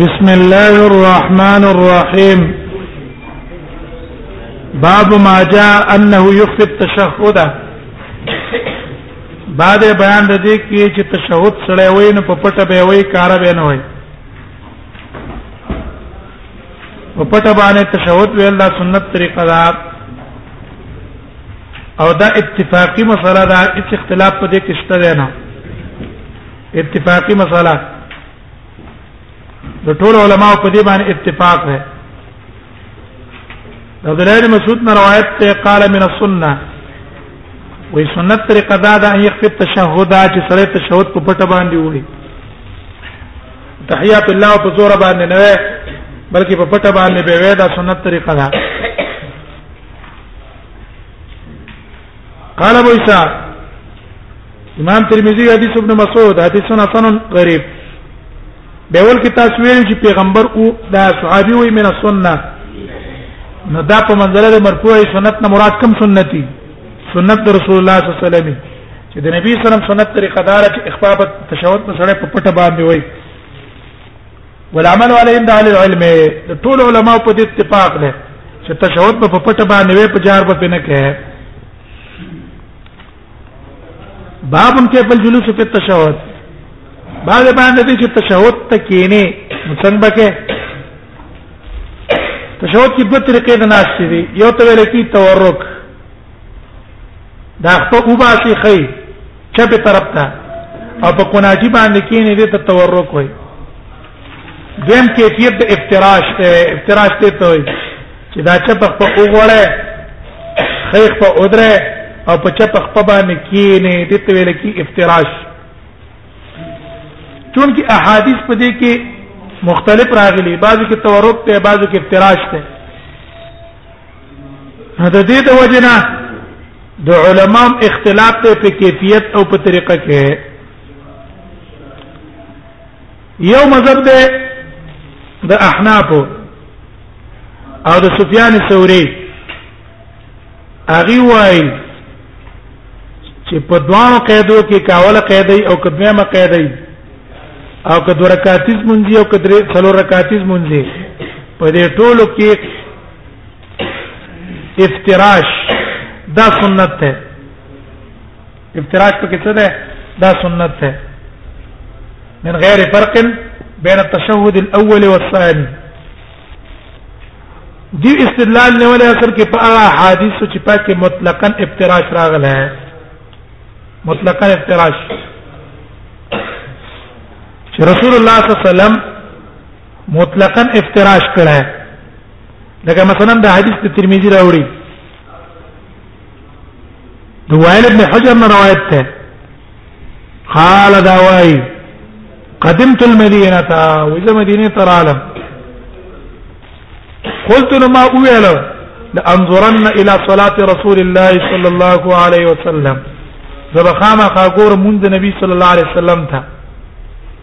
بسم الله الرحمن الرحيم باب ما جاء انه يخفي التشهد بعد بیان د دې کې چې تشهود سره وای نه په پټه به وای کار به نه وای په پټه باندې تشهود ویل دا سنت طریقه ده او دا اتفاقی مسله دا هیڅ اختلاف په دې کې شته دی نه اتفاقی مسله د ټول علماو په دې باندې اتفاق دی د عبد الله بن مسعود نه روایت ته قال من السنه وې سنت طریقه دا ده ان يخفي التشهد چې سره تشهد په پټه باندې وړي تحیات الله په زور باندې نه بلکې په پټه باندې به وې دا سنت طریقه ده قال ابو عيسى امام ترمذی حدیث ابن مسعود حدیث حسن غریب به ول کې تاسو ویل چې پیغمبر او دا صحابي وي من السنه نو دا په منځله د مرفوع سنت نه مراد کوم سنتي سنت رسول الله صلی الله علیه وسلم چې د نبی صلی الله علیه وسلم سنت طریقه دار چې اخفاء تشهود په سره په پټه باندې وای والعمل عليهم د اهل العلم ټول علما په دې اتفاق ده چې تشهود په پټه باندې وې په جار په نه کې باب کې په جلوس په تشهود بعد باندې دې چې تشهود ته کېنه څنګه بکې تشهود کې دوه طریقې د ناشې دي یو ته ویل کې تورک دا خو او باسي خي چپ طرف ته او په کوناټي باندې کینې دې ته تورک وي دیم کیفیت د افتراش افتراش ته ته وي چې دا چپ په وګړې خي په اودره او په چپ په باندې کینې دې ته ویل کی افتراش چونکی احادیث په دې کې مختلف راغلي بعضو کې تورک ته بعضو کې افتراش ته نو د دې د وجنه د علماء اختلاف ته په کیفیت او په طریقه کې یو مذهب دی د احناف او د سفیان ثوری اغي وای چې په دوه قیدو کې کاوله قیدې او کدمه قیدې او کدو رکعاتیز مونږ او کدرې څلور رکعاتیز مونږ په دې ټولو کې افتراش دا سنت ده افتراش په کې څه ده دا سنت ده من غیر فرق بین التشهد الاول والثاني دی استدلال نه ولې اصل کې په هغه حدیث چې پاکه مطلقاً افتراش راغله ہے مطلقاً افتراش چې رسول الله صلی الله علیه وسلم مطلقاً افتراش کړه لکه مثلا د حدیث د ترمذی راوړي د وائل ابن حجر نه روایت ده قال دا وای قدمت المدينه واذا مدينه ترالم قلت لما اويل لانظرن الى صلاه رسول الله صلى الله عليه وسلم زبخامه قاغور منذ النبي صلى الله عليه وسلم ته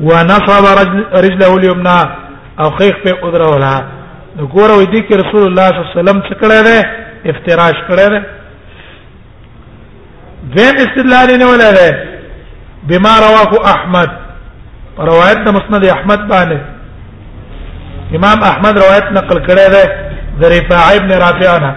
ونصب رجله اليمنى او خيخ په قدره ولا نو ګوره وې دي کې رسول الله صلی الله علیه وسلم څه کړی دی افتراش کړی دی دیم استدلال نه ولا دی بما رواه احمد روایت د مسند احمد باندې امام احمد روایت نقل کړی دی د رفاعه ابن رافعه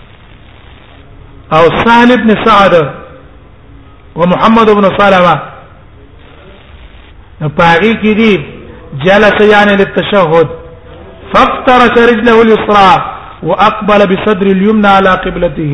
او سهل بن سعد ومحمد بن سلمه نو پاغي کې دي جلس یعنی للتشهد فافترش رجله اليسرى واقبل بصدر اليمنى على قبلته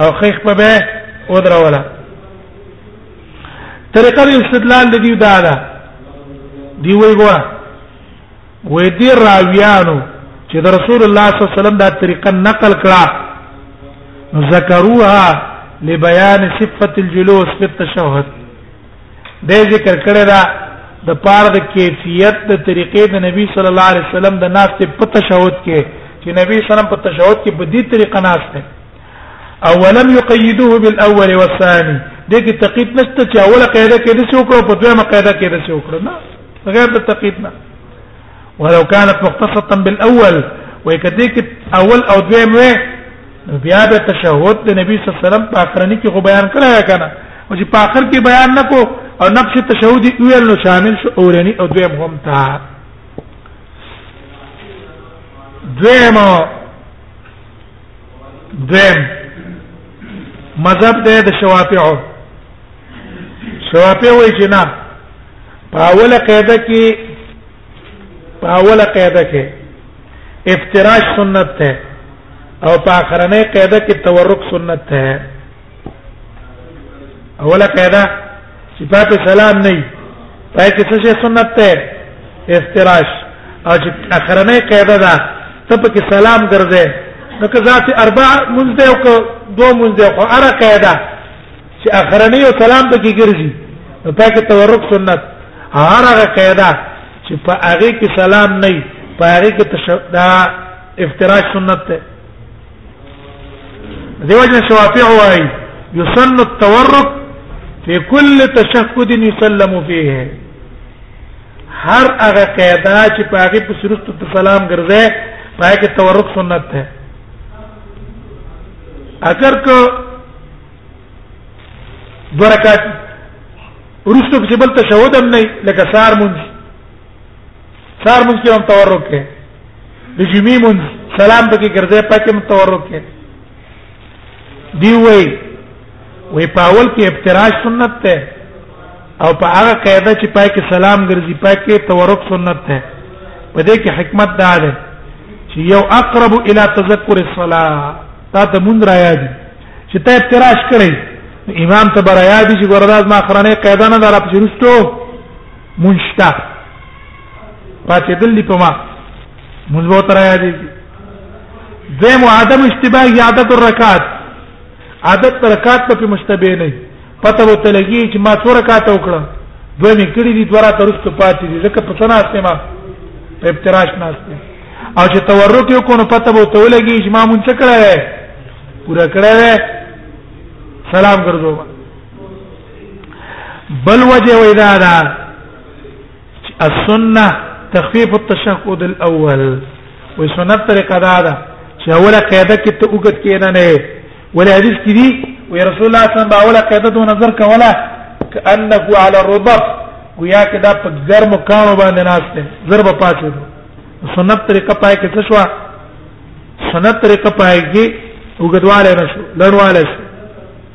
او خیخ په به ودرولا طریقه د استدلال د دې دا ده دی وی ګوره وې دې راویانو چې د رسول الله صلی الله علیه وسلم دا طریقه نقل کړه ذکروها لبيان صفه الجلوس في التشهد د ذکر کړه دا د پار د کیفیت د طریقې د نبی صلی الله علیه وسلم د ناس په تشهود کې چې نبی صلی الله علیه وسلم په تشهود کې په دې طریقه ناس ته او ولم يقيدوه بالاول والثاني دې کې تقید نشته چې اوله قاعده کې د څه وکړو په دویمه قاعده کې د څه وکړو نه غیر د تقید نه ولو كانت مختصه بالاول وای کدی کې اول او دویم وې بیا به تشهود د نبی صلی الله علیه وسلم په اخرنی کې خو بیان کړی کنه او چې په اخر کې بیان نکو او نفس تشهود ویل نو شامل شو اورنی او دویم هم تا دویم دویم مذهب ده د شوافعو شوافع وایي چې نه په اوله قاعده کې په اوله قاعده کې افتراش سنت ده او په اخرنۍ قاعده کې تورک سنت ده اوله قاعده چې پاتې سلام نه پای کې څه سنت ته افتراش او چې اخرنه قاعده ده ته پکې سلام ګرځې نو که ذات اربع منځ دی او که دو منځ دی خو اره قاعده چې اخرنه یو سلام پکې ګرځي نو پای کې تورک سنت هغه قاعده چې په هغه کې سلام نه په هغه کې تشهد افتراش سنت ته دیو جن شوافع وای یسن التورک فی کل تشهد یسلم فیه هر هغه قاعده چې په هغه په صورت ته سلام ګرځي پای کې تورک سنت ده اگر که دو رکعات ورستو کې بل تشهود هم نه لکه سار مونږ سار مونږ کې هم تورک کې د جمعې مونږ سلام پکې ګرځي پکې هم تورک کې دی وای وای په اول کې افتراش سنت ده او په هغه قاعده چې پای کې سلام ګرځي پای کې تورک سنت ده په دې کې حکمت دا ده چې یو اقرب الی تذکر الصلاه تا ته مونږ را یاد چې ته افتراش کړی امام ته برا یاد شي ګورداز ما خرانه قاعده نه دره پښینستو منشتا پاتې دلی په ما موږ به تر یادې زم عدم اشتباه عدد الرکعات عدد رکعات په مشتبه نه پته وته لګي چې ما څو رکعات وکړه دوه مې کړې دي دوه رکعات رسته پاتې دي ځکه په څنا استه ما په افتراش نه استه او چې تورک یو کو نو پته وته لګي چې ما مونږ څه کړه پورا کړه سلام ګرځو بل وجه وإذا دا السنه تخفيف التشهد الاول وسنت طریقه دا ده چې اوله قاعده کې ته وګت کې نه نه ولې حدیث کې دي وي رسول الله صلی الله علیه وسلم اوله قاعده دو نظر کوله کانه على الربط گویا کې دا په ګرم کانو باندې ناشته ضرب پاتې سنت طریقه پای کې څه شو سنت طریقه پای کې وګدواله نشو لړواله شو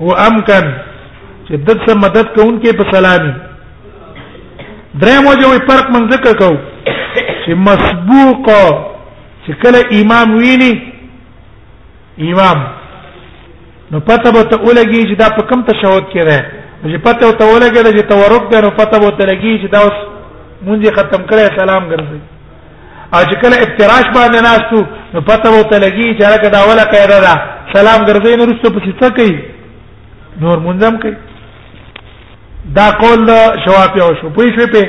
او امکان چې د څه مدد کوونکې په سلامي دریم وجه فرق من ذکر کو چې مسبوق چې کله امام ویني امام نو پته به ته ولګي چې دا په کم تشهود کې ده چې پته ته ولګي چې تورک ده نو پته به ته لګي چې دا اوس مونږه ختم کړي سلام ګرځي او چې کله افتراش باندې ناشتو نو پته وته لګي چې هغه دا ولا قاعده ده سلام ګرځي نو رسو په څه کوي نور منظم کوي دا قول شوافی او شو پوي شو په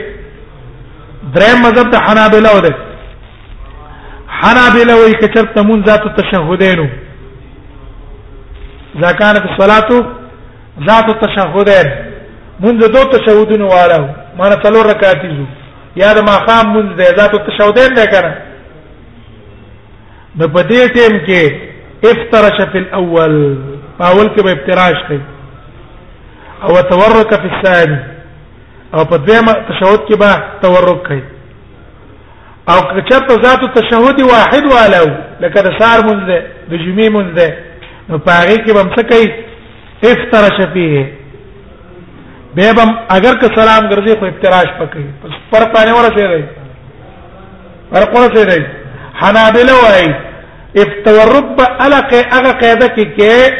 درې مذهب ته حنابلہ وده حنابلہ وایي چې چرته مون ذات التشهدینو اذا كانت الصلاه ذات التشهدين منذ دو تشهدون والو ما څلور رکعات دي یا د ماقام مونږ د ذات او تشهودین نه کنه نو په دې ټیم کې افترش فی الاول اول کې به افتراش کوي او تورک فی الثانی او په دویمه تشهود کې به تورک کوي او کچته ذات التشهود واحد والو لکه د سار مونږ ده د جمعې مونږ ده نو پاره کې به مسکې افترش فيه به بم اگر که سلام ګرځي خو افتراش پکې پس پر پانه ورسې دی پر کوله سې دی حنابلة وای افتورب الک هغه قاعده کې کې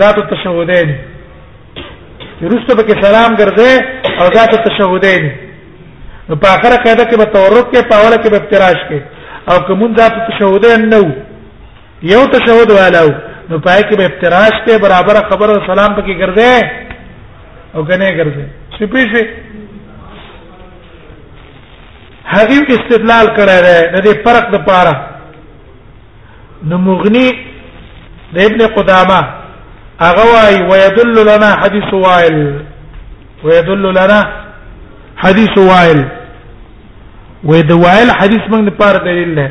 ذات التشهدين یرسته پکې سلام ګرځي او ذات التشهدين نو په اخره قاعده کې به تورب کې په اوله کې به افتراش کې او کوم ذات التشهدين نو یو تشهود والو نو پای کې به افتراش ته برابر خبر او سلام پکې ګرځي او کنه ګرځي څه پیښه هغه استدلال کړی دی د دې فرق د پاره نو مغنی د ابن قدامه هغه وايي ويدل لنا حديث وائل ويدل لنا حديث وائل وې د وائل حدیث موږ لپاره دلیل نه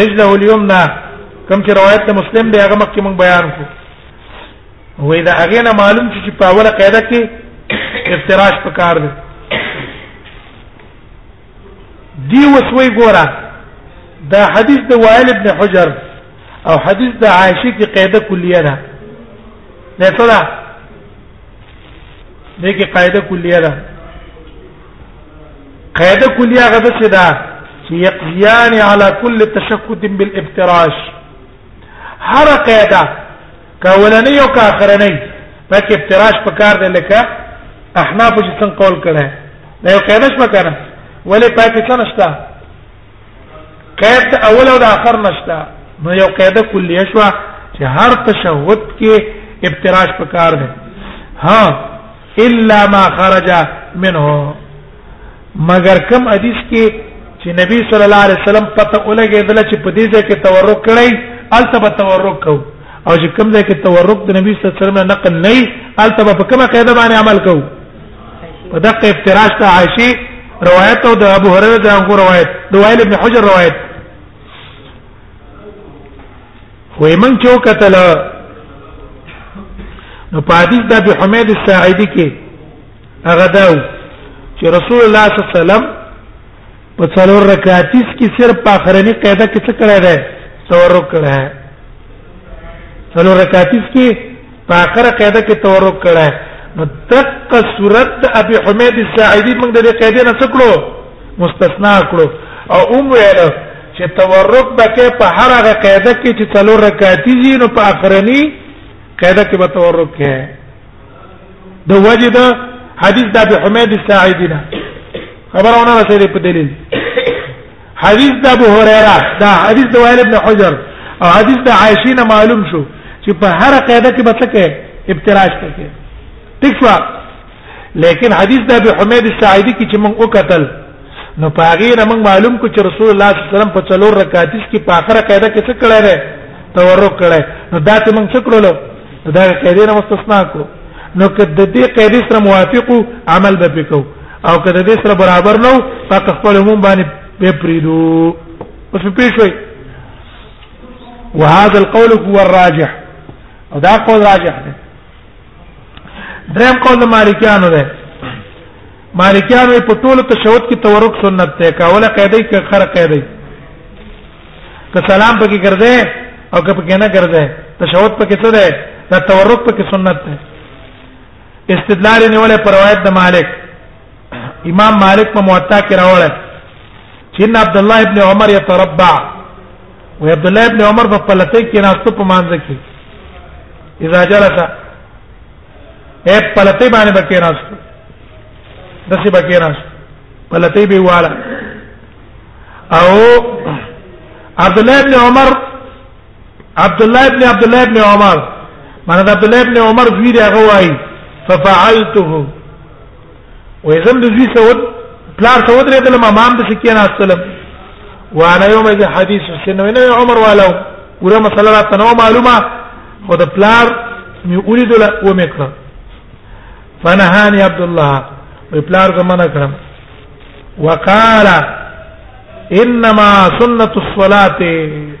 رجله اليمنى کوم چې روایت ته مسلم دی هغه مخکې مونږ بیان کو وې دا هغه نه معلوم چې په اوله قاعده کې افتراش پکار دی دی وسوي ګورا دا حدیث د وائل ابن حجر او حدیث د عائشه کې قاعده کلیه ده نه څه ده کې قاعده کلیه ده قاعده کلیه هغه د څه ده چې یقیان علی کل تشکد بالافتراش هر قاعده کولنی او کاخرنی پکې افتراش پکار دی لکه احناف چې څنګه قول کړه دا یو قاعده شپه کنه ولې پاتې څه نشته قید اول او اخر نشته نو یو قاعده کلیه شو چې هر تشهود کې افتراش پکار دی ها الا ما خرج منه مگر کم حدیث کې چې نبی صلی الله علیه وسلم پته ولګېدل چې په دې ځای کې تورک کړی التبه تورک کو او چې کم ځای کې تورک د نبی صلی الله علیه وسلم نقل نه التبه په کومه قاعده باندې عمل کو په دقه افتراش ته عائشی روایت او د ابو هريره د روایت د وائل ابن حجر روایت وې من چې وکتل نو په حدیث د ابي حمید الساعدي کې هغه داو چې رسول الله صلی الله علیه وسلم په څلور رکعاتیس کې صرف په اخرنی قاعده کې څه کړی دی څور کړی څلور رکعاتیس کې په اخره قاعده کې تورک کړه نو دقه صورت د ابي حمید الساعدي موږ د قاعده نه څکړو مستثنا کړو او اوم ویل چې تورک بکې په هر هغه قاعده کې چې څلور رکعاتي دي نو په اخرنی قاعده کې به تورک کې د وجد حدیث د ابي حمید الساعدي نه خبرونه رسېدې په دلیل حدیث د ابو هريره دا حدیث د وائل ابن حجر او حدیث د عائشه نه معلوم شو چې په هر قاعده کې بتکه ابتراج کوي ٹھیک شو لیکن حدیث د ابي حمید الساعدي کې چې موږ وکتل نو پاغې نه موږ معلوم کو چې رسول الله صلی الله علیه وسلم په څلور رکعات کې په اخره قاعده کې څه کړی دی تورک کړی نو دا چې موږ څه کړلو دا قاعده نه مستثنا کو نو کله د دې قاعده سره موافقو عمل به وکړو او کله دې سره برابر نو پاک خپل هم باندې به پریدو اوس په پیښوي وهذا القول هو الراجح او دا قول راجح دی دریم قول د مالکیانو دی مالکیانو په ټولو تشهود کې تورک سنت ته کاوله قاعده کې خر قاعده که سلام پکې ګرځي او که پکې نه ګرځي تشهود پکې څه ده دا تورک پکې سنت ده استدلال نیولې پر روایت د مالک امام مالک په موطا کې راوړل چې ان عبد الله ابن عمر يتربع و عبد الله ابن عمر په پلته کې ناستو په مانځ کې اذا جلس اے پلته باندې بکې ناستو دسه بکې ناستو پلته به واله او عبد الله ابن عمر عبد الله ابن عبد الله ابن عمر معنی عبد الله ابن عمر زوی دی هغه وای ففعلته وې زم د زوی سود پلار سود لري دلته امام د سکین استلم وانا یوم از حدیث حسین نو نه عمر والو پورا مسله را تنو معلومه خو د پلار می اولید له و میکړه فنهانی عبد الله وې پلار زمانہ کړم وقال انما سنت الصلاه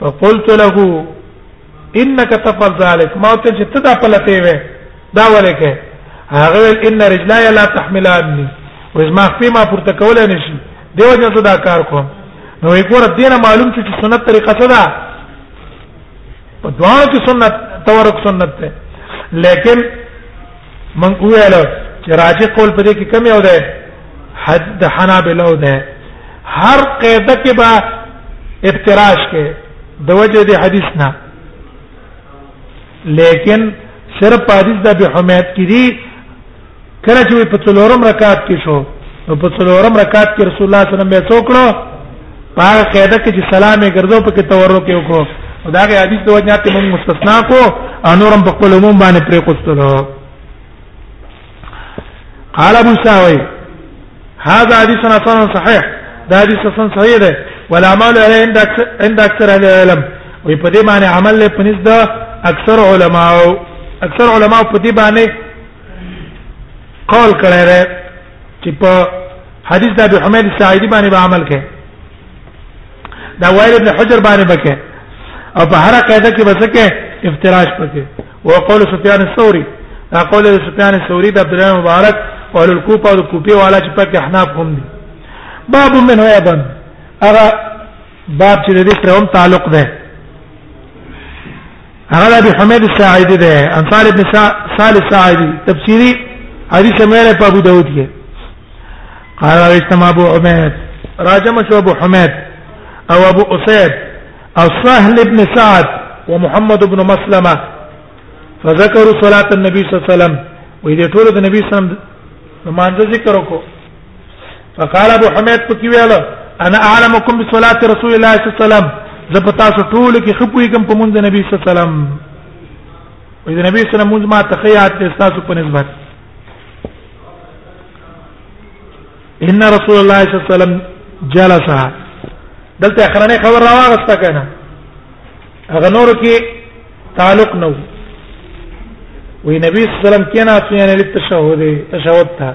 فقلت له انك تفعل ذلك ما ته چې ته دا پلتې وې دا ولکه هغه ول ان رجلاي لا تحملاني وز ما خپې ما پورته کولای نشي دیو جن ته دا کار کوم نو یې ګور دینه معلوم چې سنت طریقه څه ده په دوه کې سنت تورک سنت ده لیکن من ویل چې راجح قول په دې کې کم یو ده حد د حنابلو ده هر قاعده کې با افتراش کې د وجه د حدیث نه لیکن صرف حدیث د ابي حمید کې دي کله چې په څلورم رکعت کې شو نو په څلورم رکعت کې رسول الله صلی الله علیه وسلم به څوکړو هغه قاعده کې چې سلام یې ګرځو په کې تورو کې وکړو دا غي حدیث ته وجنه ته موږ مستثنا کو انورم په خپل عموم باندې پرې کوستلو قال ابو ساوي هذا حديث حسن صحيح دا حدیث حسن صحیح ده ولا عمل عليه عند اكثر عند اكثر اهل العلم وي په دې باندې عمل له پنځ ده اکثر علما اکثر علما په دې باندې قول کړی چې په حدیث د ابي حمید ساعدی باندې به عمل کوي دا وائل ابن حجر باندې بکه او په هر قاعده کې بسکه افتراش پکې وقول سفيان الثوري قول سفيان الثوري د عبد الله مبارک او الکوفه او کوفه والا چې پکې احناف هم دي باب من هو ايضا هغه باب چې د دې سره هم تعلق ده هغه ابي حميد الساعدي ده انصار ابن صالح الساعدي تفسيري حديث ميره په ابو داود کې قال اجتمع ابو حميد راجم شو ابو حميد او ابو اسيد او سهل ابن سعد ومحمد بن مسلمه فذكروا صلاه النبي صلى الله عليه وسلم وې دې ټول د نبی صلی الله عليه وسلم مانځ ذکر وکړو فقال ابو حميد پکې ویل انا اعلمكم بصلاه رسول الله صلى الله عليه وسلم زه په تاسو ټول کې خپويګم په مونږ نبی صلی الله علیه وسلم وې د نبی صلی الله علیه وسلم مونږ ما تخیات ته تاسو په نسبت ان رسول الله صلی الله علیه وسلم جلس دلته اخرنه خبر راوغسته کنه هغه نور کې تعلق نو وې نبی صلی الله علیه وسلم کینا سینه لته تشهود تشهود ته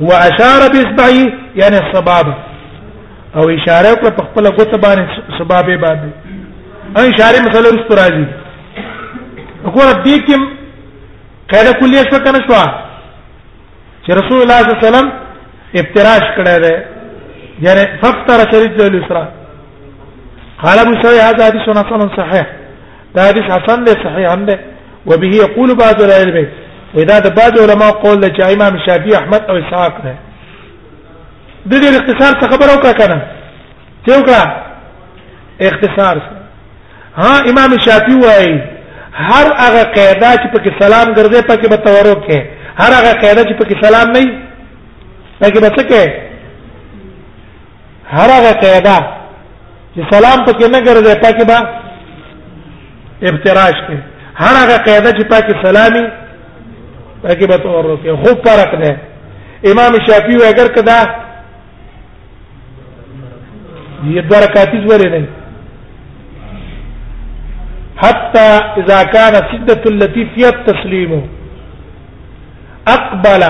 واشار باصبعي يعني السباب او اشاره کړ په خپل غوته باندې سبب باندې ان اشاره مثلا رست راځي وګوره دې کې قاعده کلیه شو کنه شو چې رسول الله صلی الله علیه وسلم افتراش کړی دی یعنی ففتر شریف ذل اسراء قال ابو سعيد هذا حديث حسن صحيح دا حدیث حسن دی صحیح هم دی وبه يقول بعض العلم واذا د بعض علما قول چې امام شافعي احمد او اسحاق نه د دې اختصار څه خبر او کا کنه ته وکړه اختصار ها امام شافعي وايي هر هغه قاعده چې پکې سلام ګرځي پکې به تورو کې هر هغه قاعده چې پکې سلام نه پکې به څه کې هر هغه قاعده چې سلام پکې نه ګرځي پکې به افتراش کې هر هغه قاعده چې پکې سلامي پکې به تور کې خو فرق نه امام شافعي اگر کدا دې برکاتیز ولې نه حتى اذا كان شده التي فيها التسليم اقبل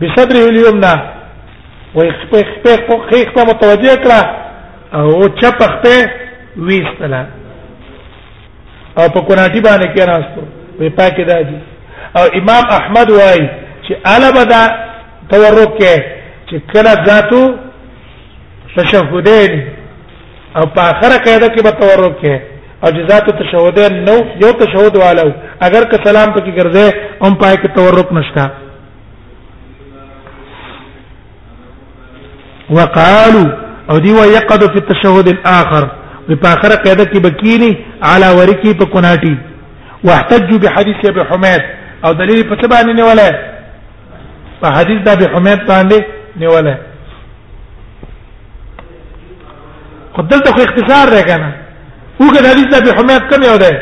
بصدره اليمنى وای خپې خپې خو خې خپې متوجه کړه او چپ خپې ویستله او په کوناټي باندې کې راستو وې پاکه داجی او امام احمد وای چې الا بدا تورک کې چې کله ذاتو تشهودین او په اخره قاعده کې به تورک کې او جزات تشهودین نو یو تشهود والو اگر که سلام پکې ګرځي هم پای کې تورک نشته وقالو او دی وی یقد فی التشهد الاخر په اخره قاعده کې بکینی علی ورکی په کناټی واحتج بحديث ابي حميد او دلیل په څه باندې نیولای په حدیث د ابي حميد باندې نیولای خدلته خو اختصار راکنه وګړه حدیث د ابي حميد کوم یو دی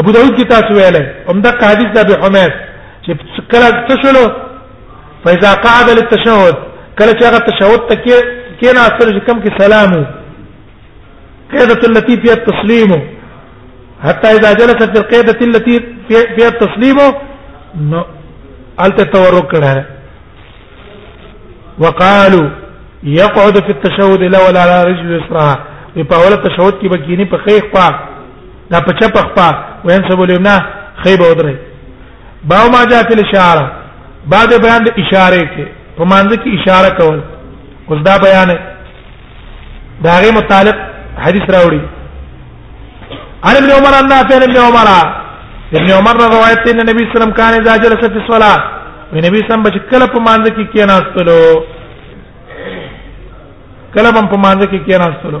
ابو داود کې تاسو ویلې هم د حدیث د ابي حمید چې کله تشلو فاذا قعد للتشهد کله چې هغه تشهد ته کې کېنا اثر چې کم کې سلام قاعده التي فيها التسليم حتى اذا جلس في القاعده التي فيها التسليم نو الته تورک کړه وقالوا يقعد في التشهد الاول على رجل اليسرى په اول تشهد کې بکینی په خیخ پاک دا په چپ خپا وينسب اليمنى خيبه ودري باو ما جاء في الاشاره بعد بیان د اشاره کې په مانځ کې اشاره کول اوس دا بیان دا غي متعلق حدیث راوړي عن ابن عمر ان نافع ابن عمر ابن عمر روایت دی نبی صلی الله علیه وسلم کان اذا جلس فی الصلاه وی نبی صلی الله علیه وسلم بچ کله په مانځ کې کېناستلو کله په مانځ کې کېناستلو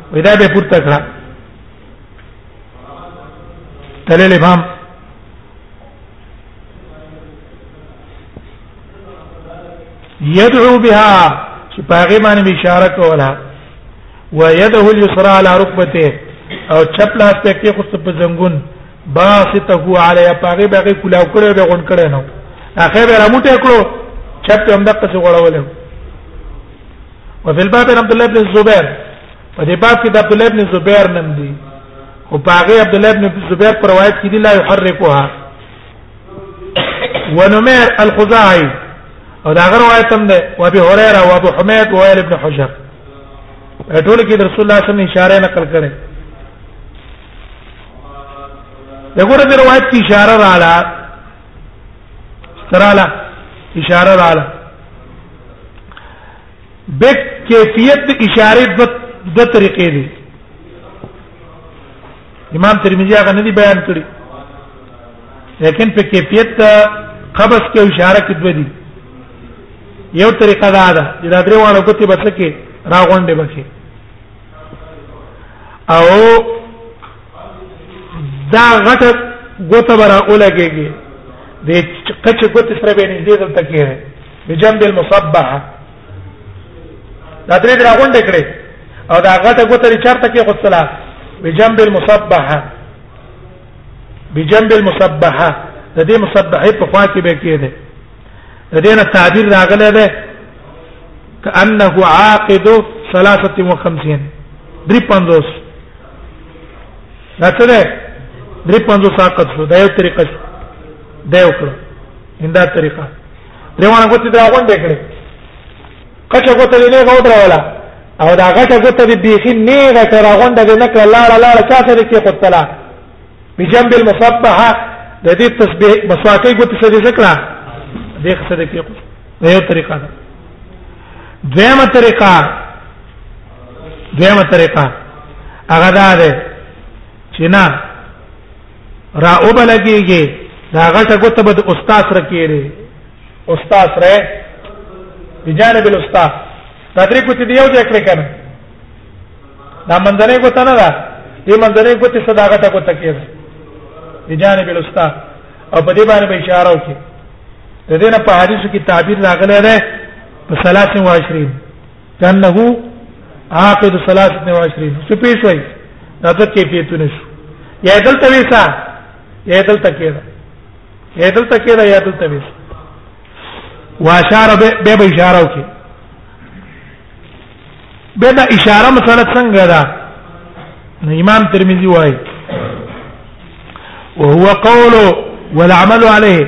ودا به پورته کړه تلل امام يدعو بها چې پاغه باندې اشاره کوله ويده اليسرى على ركبته او چپ لاس په کې خو په زنګون باسطه علی پاغه بغه کلاو کړو به غون کړو نو اخر به رموټه کړو چپ هم دغه څه غړولم وفي الباب عبد الله بن الزبير په دې باب کې د عبد الله بن زبير نوم دی او باغی عبد الله بن زبير پر روایت کې دی لا يحركها ونمير الخزاعي او دا غره روایت هم ده او ابي هريره او ابو حميد او ابن حجر ټول کې رسول الله صلی الله علیه وسلم اشاره نقل کړي دغه د روایت کی اشاره رااله تراله اشاره رااله بک کیفیت د اشاره د د طریقې دی امام ترمذی هغه نه دی بیان کړی لیکن په کیفیت قبض کې اشاره کې دوه دي یو طریقه دا ده چې دا درې وانه کوتي بس کې راغونډې بکې او دا غټه ګوته برا اولګيږي د کچ ګوت سره به نږدې دلته کېږي بجنب المصبحه دا درې درا غونډه کړې او دا غټه ګوتې چرته کې غوڅلا بجنب المصبحه بجنب المصبحه د دې مصبحه په خوا کې به کېده د دې نه تعبیر راغلی دی کانه عاقد 53 درې پنځوس دا څه ده درې پنځوس عاقد شو دا یو طریقه ده دا یو کړو من دا طریقه لوانه غوته دا غونډه کړې کچه غوته نه غوډه ولا او دا غټه غوته دې بيخي نه غټه را غونډه دې نکړه لاړه لاړه چا سره کې خپلا بجنب المصبحه د دې تسبيح مسواکې غوته سره ذکر دې سره کې دا یو طریقه ده دویمه طریقه دویمه طریقه هغه ده چې نه را او بلګيږي دا غټه ګوته به د استاد رکیری استاد رې بجانب الاستاد دا درې کوتې دی یو ځای کړی کنه دا منځنۍ ګوته نه ده دې منځنۍ ګوتې صدا غټه ګوته کېده بجانب الاستاد او په دې باندې به اشاره وکړي د دې نه په حدیثو کې تعبیر راغلی دی په 23 کنه عاقد 23 څه پیښ وای دا څه کیفیتونه شو یا دلته ویسا یا دلته کېدا یا دلته کېدا یا دلته ویسا واشاره به به اشاره وکي به دا اشاره مثلا څنګه ده امام ترمذی وای وهو قول والعمل عليه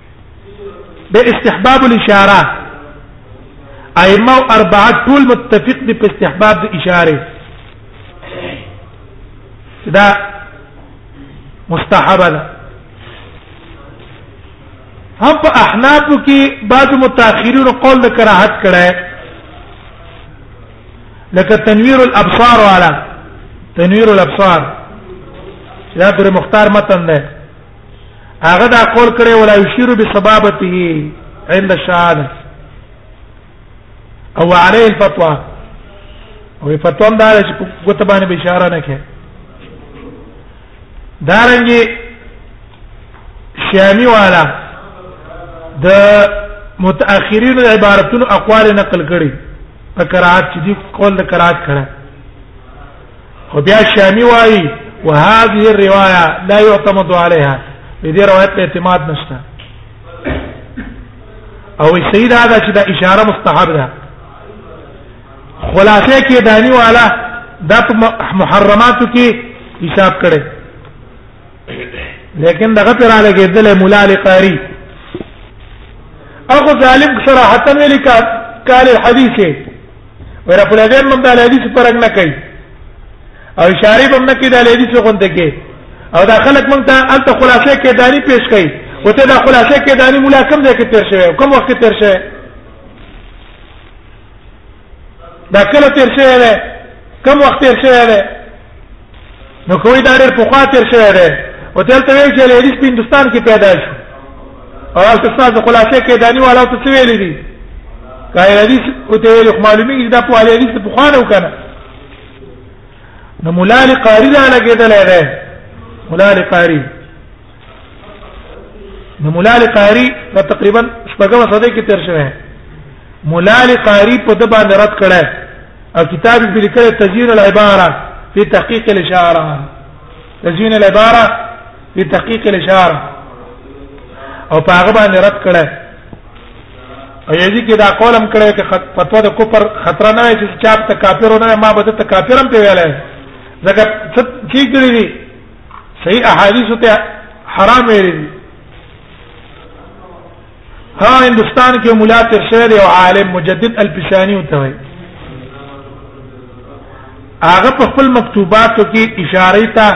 د استحباب الاشاره ائمه اربعه ټول متفق دي په استحباب د اشاره دا مستحبه ده هم په احناف کې بعض متأخرین قول د کراهت کړه لکه تنویر الابصار والا تنویر الابصار دا در مختار متن ده هغه دا قول کړي ولا يشير بسبابته عند الشهاده او عليه الفتوى او فتوا دا چې کوته باندې بشاره نه کړي دارنګي شامي والا د متأخرین عبارتونو اقوال نقل کړي په قرات چې دي قول د قرات کړه خو بیا شامی وایي وهذه الروايه لا يعتمد عليها دې روایت ته اعتماد نشته او سید هذا چې دا اشاره مستحب ده خلاصه کې دانی والا د محرماتو کې حساب کړي لیکن دغه پر علی کېدل مولا علی قاری اخو ظالم صراحتا ویل کال الحديث ورپلګین مونږ د حدیث پرګ نه کوي او اشاره به مونږ کې د حدیث غونډه کې او دا خلک مونږ ته انت خلاصې کې دانی پیش کوي او ته دا خلاصې کې دانی مولا کوم ځای کې تیر شوی کوم وخت تیر شوی دا کله تیر شوی کوم وخت تیر شوی نو کوی دا ډېر پخوا تیر شوی دی او دلته ویل چې لیریس په هندستان کې پیدا شو او هغه استاد خلاصې کې دانی والا ته ویل دي کای لیریس او ته ویل معلومیږي دا په لیریس په خوانه وکنه نو مولا لقاری لا لګیدل دی مولا لقاری نو مولا لقاری دا تقریبا شپږم صدې کې تیر شوی مولا لقاری په د باندې رد کړه او کتاب یې لیکل تزیین العباره فی تحقیق الاشاره تزیین العباره فی تحقیق الاشاره او په هغه باندې رد کړه او یزي کې دا قولم کړه چې فتوا د کفر خطر نه وي چې چاپ ته کافر نه ما بده ته کافرم په ویلای ځکه چې کړی صحیح احادیث ته حرام ویل دي ها هندستان کې مولا تر شهر او عالم مجدد الفسانی وته وي هغه په خپل مکتوباتو کې اشاره تا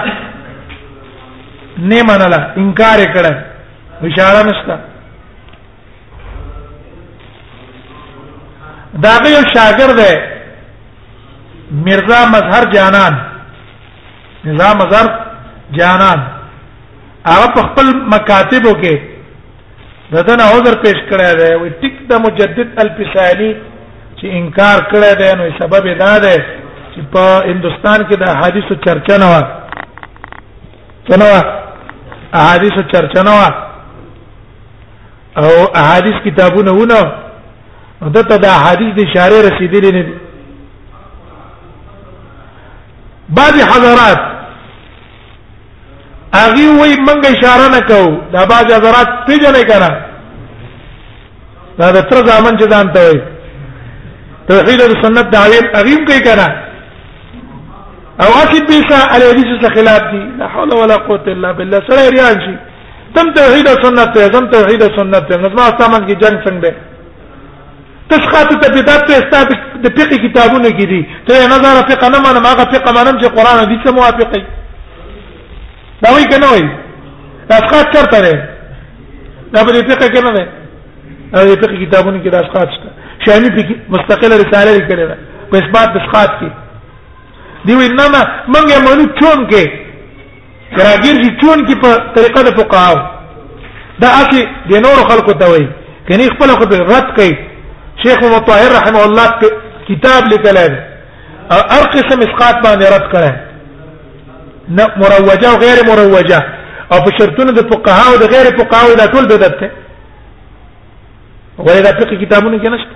نه منله انکار کړه اشاره نشته دا یو شاګرد دی مرزا مظهر جانان نزا مزار جانان هغه په خپل مکاتبو کې ددن عذر پیش کړی دی وی ټیک د مجدد الفسانی چې انکار کړی دی نو سبب دا دی چې په هندستان کې د حدیثو چرچا نه و څنګه حدیثو چرچا نه و او احادیث کتابونه ونه دته د احادیث د اشاره رسیدلې نه دي بعضی حضرات اغي وای منګ اشاره نه کو دا بعضی حضرات پیژنې کړه دا د تر ځامن چې ځان ته وای توحید او سنت دعوی اغیم کوي کړه او اکید بیسا علی حدیث خلاف دي لا حول ولا قوت الا بالله سره ریان شي تم توحید او سنت ته زم توحید او سنت ته نظم اسلامن کې جنگ څنګه ده تشخات ته بدعت ته استاد د فقہ کتابونه کې دي ته نظر فقہ نه منم هغه فقہ منم چې قران دې څه موافق دی دا وایي کنه وایي تشخات چرته ده دا په دې فقہ کې نه ده او دې فقہ کتابونه کې دا تشخات شته شامی په مستقله رساله لیکلې ده په اثبات تشخات کې دی وینما منګه مونږ چون کې راګیر شي چون کې په طریقه د فقهاو دا اسی د نور خلکو ته وایي کني خپل خو رد کوي شیخ محمد طاهر رحمه الله کتاب لیکل دی او هر قسم اسقاط باندې رد کړي نه مروجه او غیر مروجه او په شرطونو د فقها او د غیر فقها دا ټول بدعت دی ولې دا فقه کتابونه کې نشته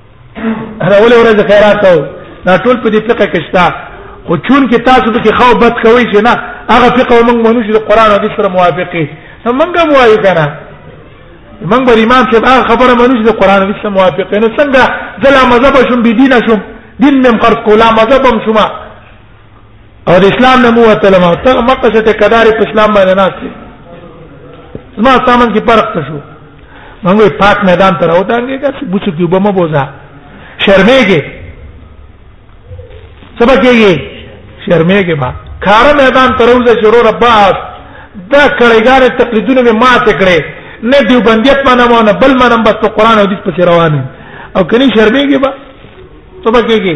راولې ورځ خیرات ته دا ټول په دې فقه کې شته خو چون کې تاسو به خو بد کوي چې نه هغه فقه موږ مونږ چې قرآن او حدیث سره موافقې نو موږ هم وایو کنه موږ به امام چې هغه خبره مونږ چې قرآن او حدیث سره موافقې نو څنګه ځلا مذهب شوم بي دینه شوم دین مې خرڅ کولا مذهب هم شوم او د اسلام نه مو ته لمه ته مکه ته کدارې په اسلام باندې نه اچي زما سامان کې فرق څه شو موږ پاک میدان ته راوتانګې که بوڅو کې وبم بوزا شرمېږي سبا کېږي شرمېږي ما کار میدان ته روزه شروع رباس دا کړهګار تقلیدونه مې ماته کړې نه دیوبندیت منم نه بل منم بس قرآن او حدیث پسې روان او کني شرمېږي با سبا کېږي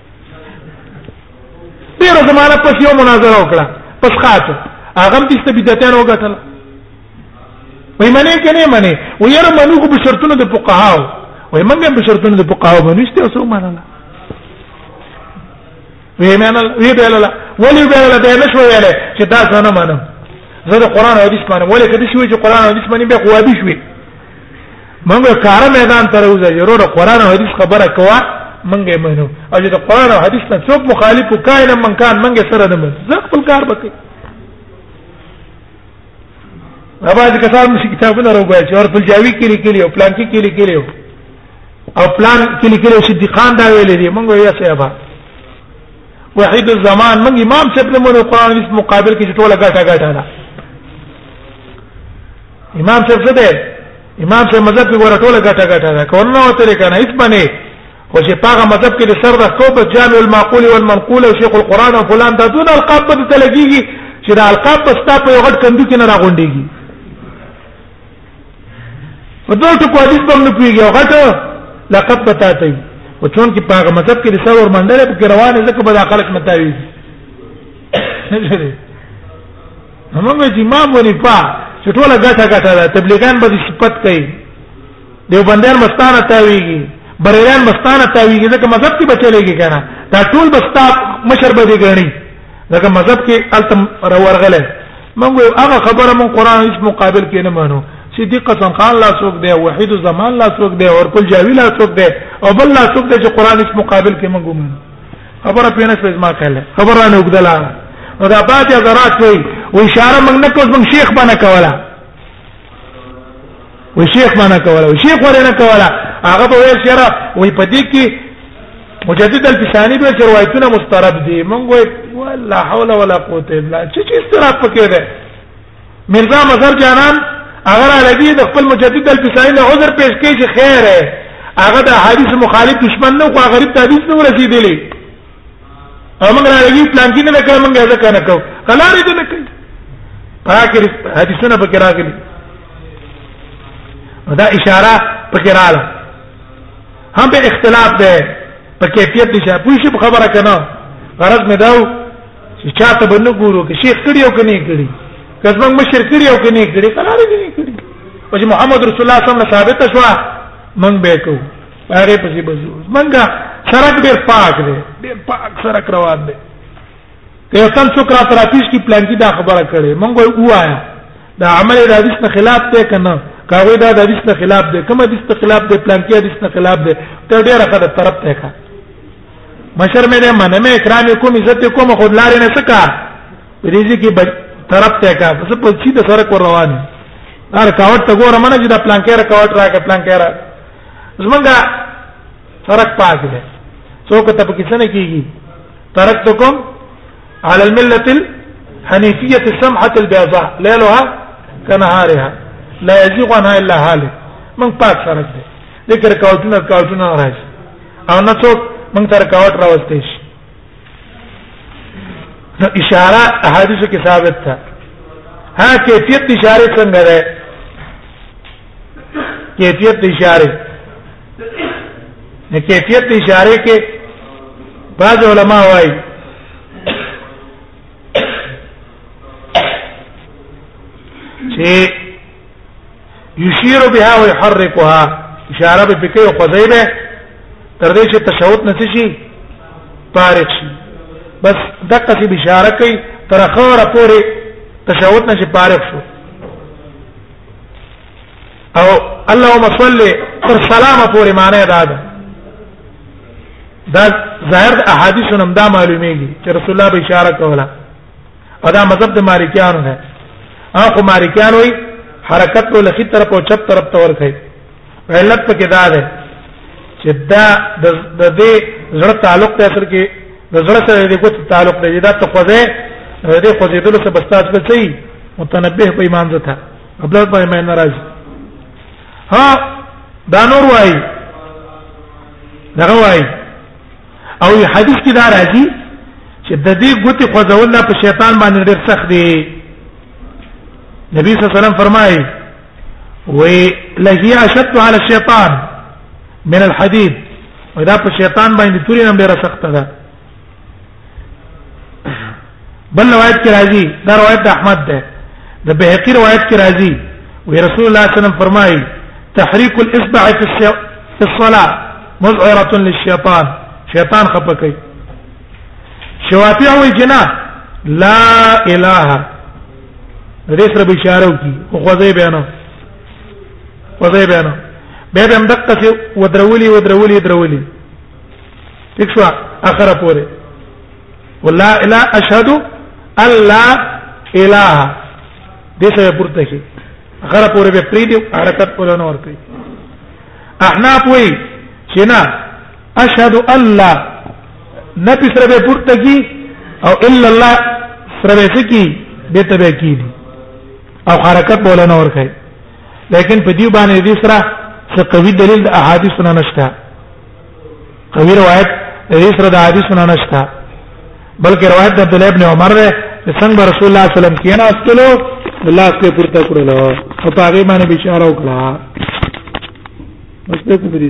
ډیره زمانہ پس یو مناظره وکړه پس خاطر هغه هم دې بدعتان وګټل وای منه کنه منه و ير منو خو بشرطونو د فقهاو وای منګه بشرطونو د فقهاو منو استه اوسو مناله وی منل وی بلاله ولی بلاله به نشو ویله چې دا څنګه منم زه د قران او حدیث منم ولې کدي شوی چې قران او حدیث منم به قوابي شوی موږ کار میدان ته راوځي ورور قران او حدیث خبره کوه منګه منو او چې قران او حدیث نه څوک مخالف کاینه من کان منګه سره نه من زه خپل کار وکړي اواز کسان مش کتابونه راوبای چې اور خپل جاوی کې لیکلی او پلان کې لیکلی او پلان کې لیکلی صدیقان دا ویلې دي موږ یې صاحب وحید الزمان موږ امام صاحب له مونږ قران حدیث مقابل کې ټوله ګټه ګټه نه امام صاحب څه دی امام صاحب مذهب کې ګوره ټوله ګټه ګټه ده کونه وته لري کنه هیڅ باندې خو چې پاغه مذهب کې د سر د کوبه جامع المعقول والمنقول او شیخ القران او فلان دا دون القاب په تلګيږي چې دا القاب په ستا په یو غټ کندو کې نه راغونډيږي په دوه ټکو حدیث باندې پیږي او غټه لقب پتا ته او چون کې پاغه مذهب کې د سر ور منډل په روانه ځکه به د خلک متاوي نه همغه چې امام ونیفا چې ټوله ګټه ګټه ده تبلیغان به صفت کوي دیوبندیان مستانه تاویږي بریلان مستانه تاویږي ځکه مذهب کې بچلېږي کنه دا ټول بستا مشر به دي غني ځکه مذهب کې التم ورغله موږ هغه خبره مون قران هیڅ مقابل کې نه مانو چې دې قسم خان لا څوک دی وحید زمان لا څوک دی او کل جاوی لا څوک دی او بل لا څوک دی چې قران هیڅ مقابل کې موږ مانو خبره پېنه شوې زما خیال خبره نه وګدلا نو دا پاتې حضرات وي و اشاره موږ نه کوو موږ شیخ باندې کوله و شیخ باندې کوله و شیخ ورنه کوله هغه به ویل شره وي پدې کې مجدد الفسانی به روایتونه مسترب دي موږ ولا حول ولا قوت الا بالله چې استراب پکې ده مرزا مظهر جانان اگر عربي د خپل مجدد الفسائل عذر پیش کوي چې خیر ہے هغه د حدیث مخالف دشمن نه خو غریب ته حدیث نه رسیدلی امنګ راغلی پلان کې نه کړم موږ ځکه نه کوو کلار دې نه کوي پاکر حدیثونه پکې راغلي دا اشاره پکې رااله هم به اختلاف ده په کیفیت دي چې پوښي خبره کنه غرض مې داو چې چاته به نه ګورو کې شیخ کړي او کني کړي کله مشر کړي او کني کړي قرار دي نه کړي او چې محمد رسول الله صلی الله علیه وسلم ثابت شو من به کو هغه پسې بزو منګه سرک ډیر پاک دی ډیر پاک سرک روان دی ته تم څوک را ترافیش کی پلان کی دا خبره کړي منګه وایا دا عمل د حدیث نه خلاف دی کنه کاوی دا د حدیث نه خلاف دی کوم حدیث نه خلاف دی پلان کی حدیث نه خلاف دی ته ډیر خدای طرف ته ښه مشر مې نه منم اکرام کوم عزت کوم خود لارې نه سکا ریزي کې بچ طرف ته کا بس په چی د سره کور روان هر کاوت ته ګوره منه چې دا پلان کېره کاوت راکې پلان کېره زمونږه فرق پاک دی څوک ته پکې څه نه کیږي ترکتکم على المله الحنيفيه السمحه البيضاء ليلها كنهارها لا يزيغ عنها الا هالك من پاک سره دی ذکر کاوتونه کاوتونه راځي او نه څوک موږ تر کاوت راوستي شي نو اشاره احادیث کې ثابت ده ها کیفیت اشاره څنګه ده کیفیت اشاره نه کیفیت اشاره کې بعض علما وايي چې یشیر بها ويحركها اشاره به پکې او خزیبه تر دې چې تشهود نه شي فارغ شي بس دقه شي بشاره کوي تر خره پورې تشهود نه شي فارغ شو او اللهم صل پر سلام پورې معنی دا ده دا ظاهر احادیث هم دا معلومیږي چې رسول الله به اشاره کوله ادا مذهب د مالکیانو نه هغه مالکیان وي حرکت له لخي طرف او چپ طرف ته ورخي علت پکې دا ده چې دا د دې زړه تعلق ته اصل کې د زړه سره د ګوت تعلق دی دا ته خوځه د دې خوځېدل څه بستات به چي متنبه په ایمان ځته قبل په ایمان ناراض ها دا نور وای دغه وای او حدیث کې دا راځي چې د دې ګوتې خوځول لا په شیطان باندې ډېر سخت دی نبی صلی الله علیه وسلم فرمایي وی لهي اشد على الشیطان من الحديد ودا په شیطان باندې توري نم ډېر سخت ده بل روایت کې راځي دا روایت د احمد ده د بهقي روایت کې راځي وی رسول الله صلی الله علیه وسلم فرمایي تحریک الاصبع فی الصلاه مزعره للشیطان شیطان خپه کوي شوافی وی جنا لا اله دې سره به اشاره وکي خو خوځي بیان خوځي بیان به به مدقه ودرولي ودرولي درولي ٹھیک شو اخره پوره ولا الا اشهد الله اله دې څه پورته شي غره پورې به پری دی حرکت پورې نه ورته احناف وی چې نه اشهد الله نه پسره به پورته کی او الا الله سره به کی به تبه کی دي او حرکت بوله نه ورخه لیکن په دې باندې دې سره څه قوي دلیل د احادیث نه نشته قوی روایت دې سره د حدیثونو نشته بلکې روایت د عبد الله ابن عمر ده چې څنګه رسول الله صلی الله علیه وسلم کینا استلو الله څخه پورته کړل او په هغه باندې بشاره وکړه مستقبل دې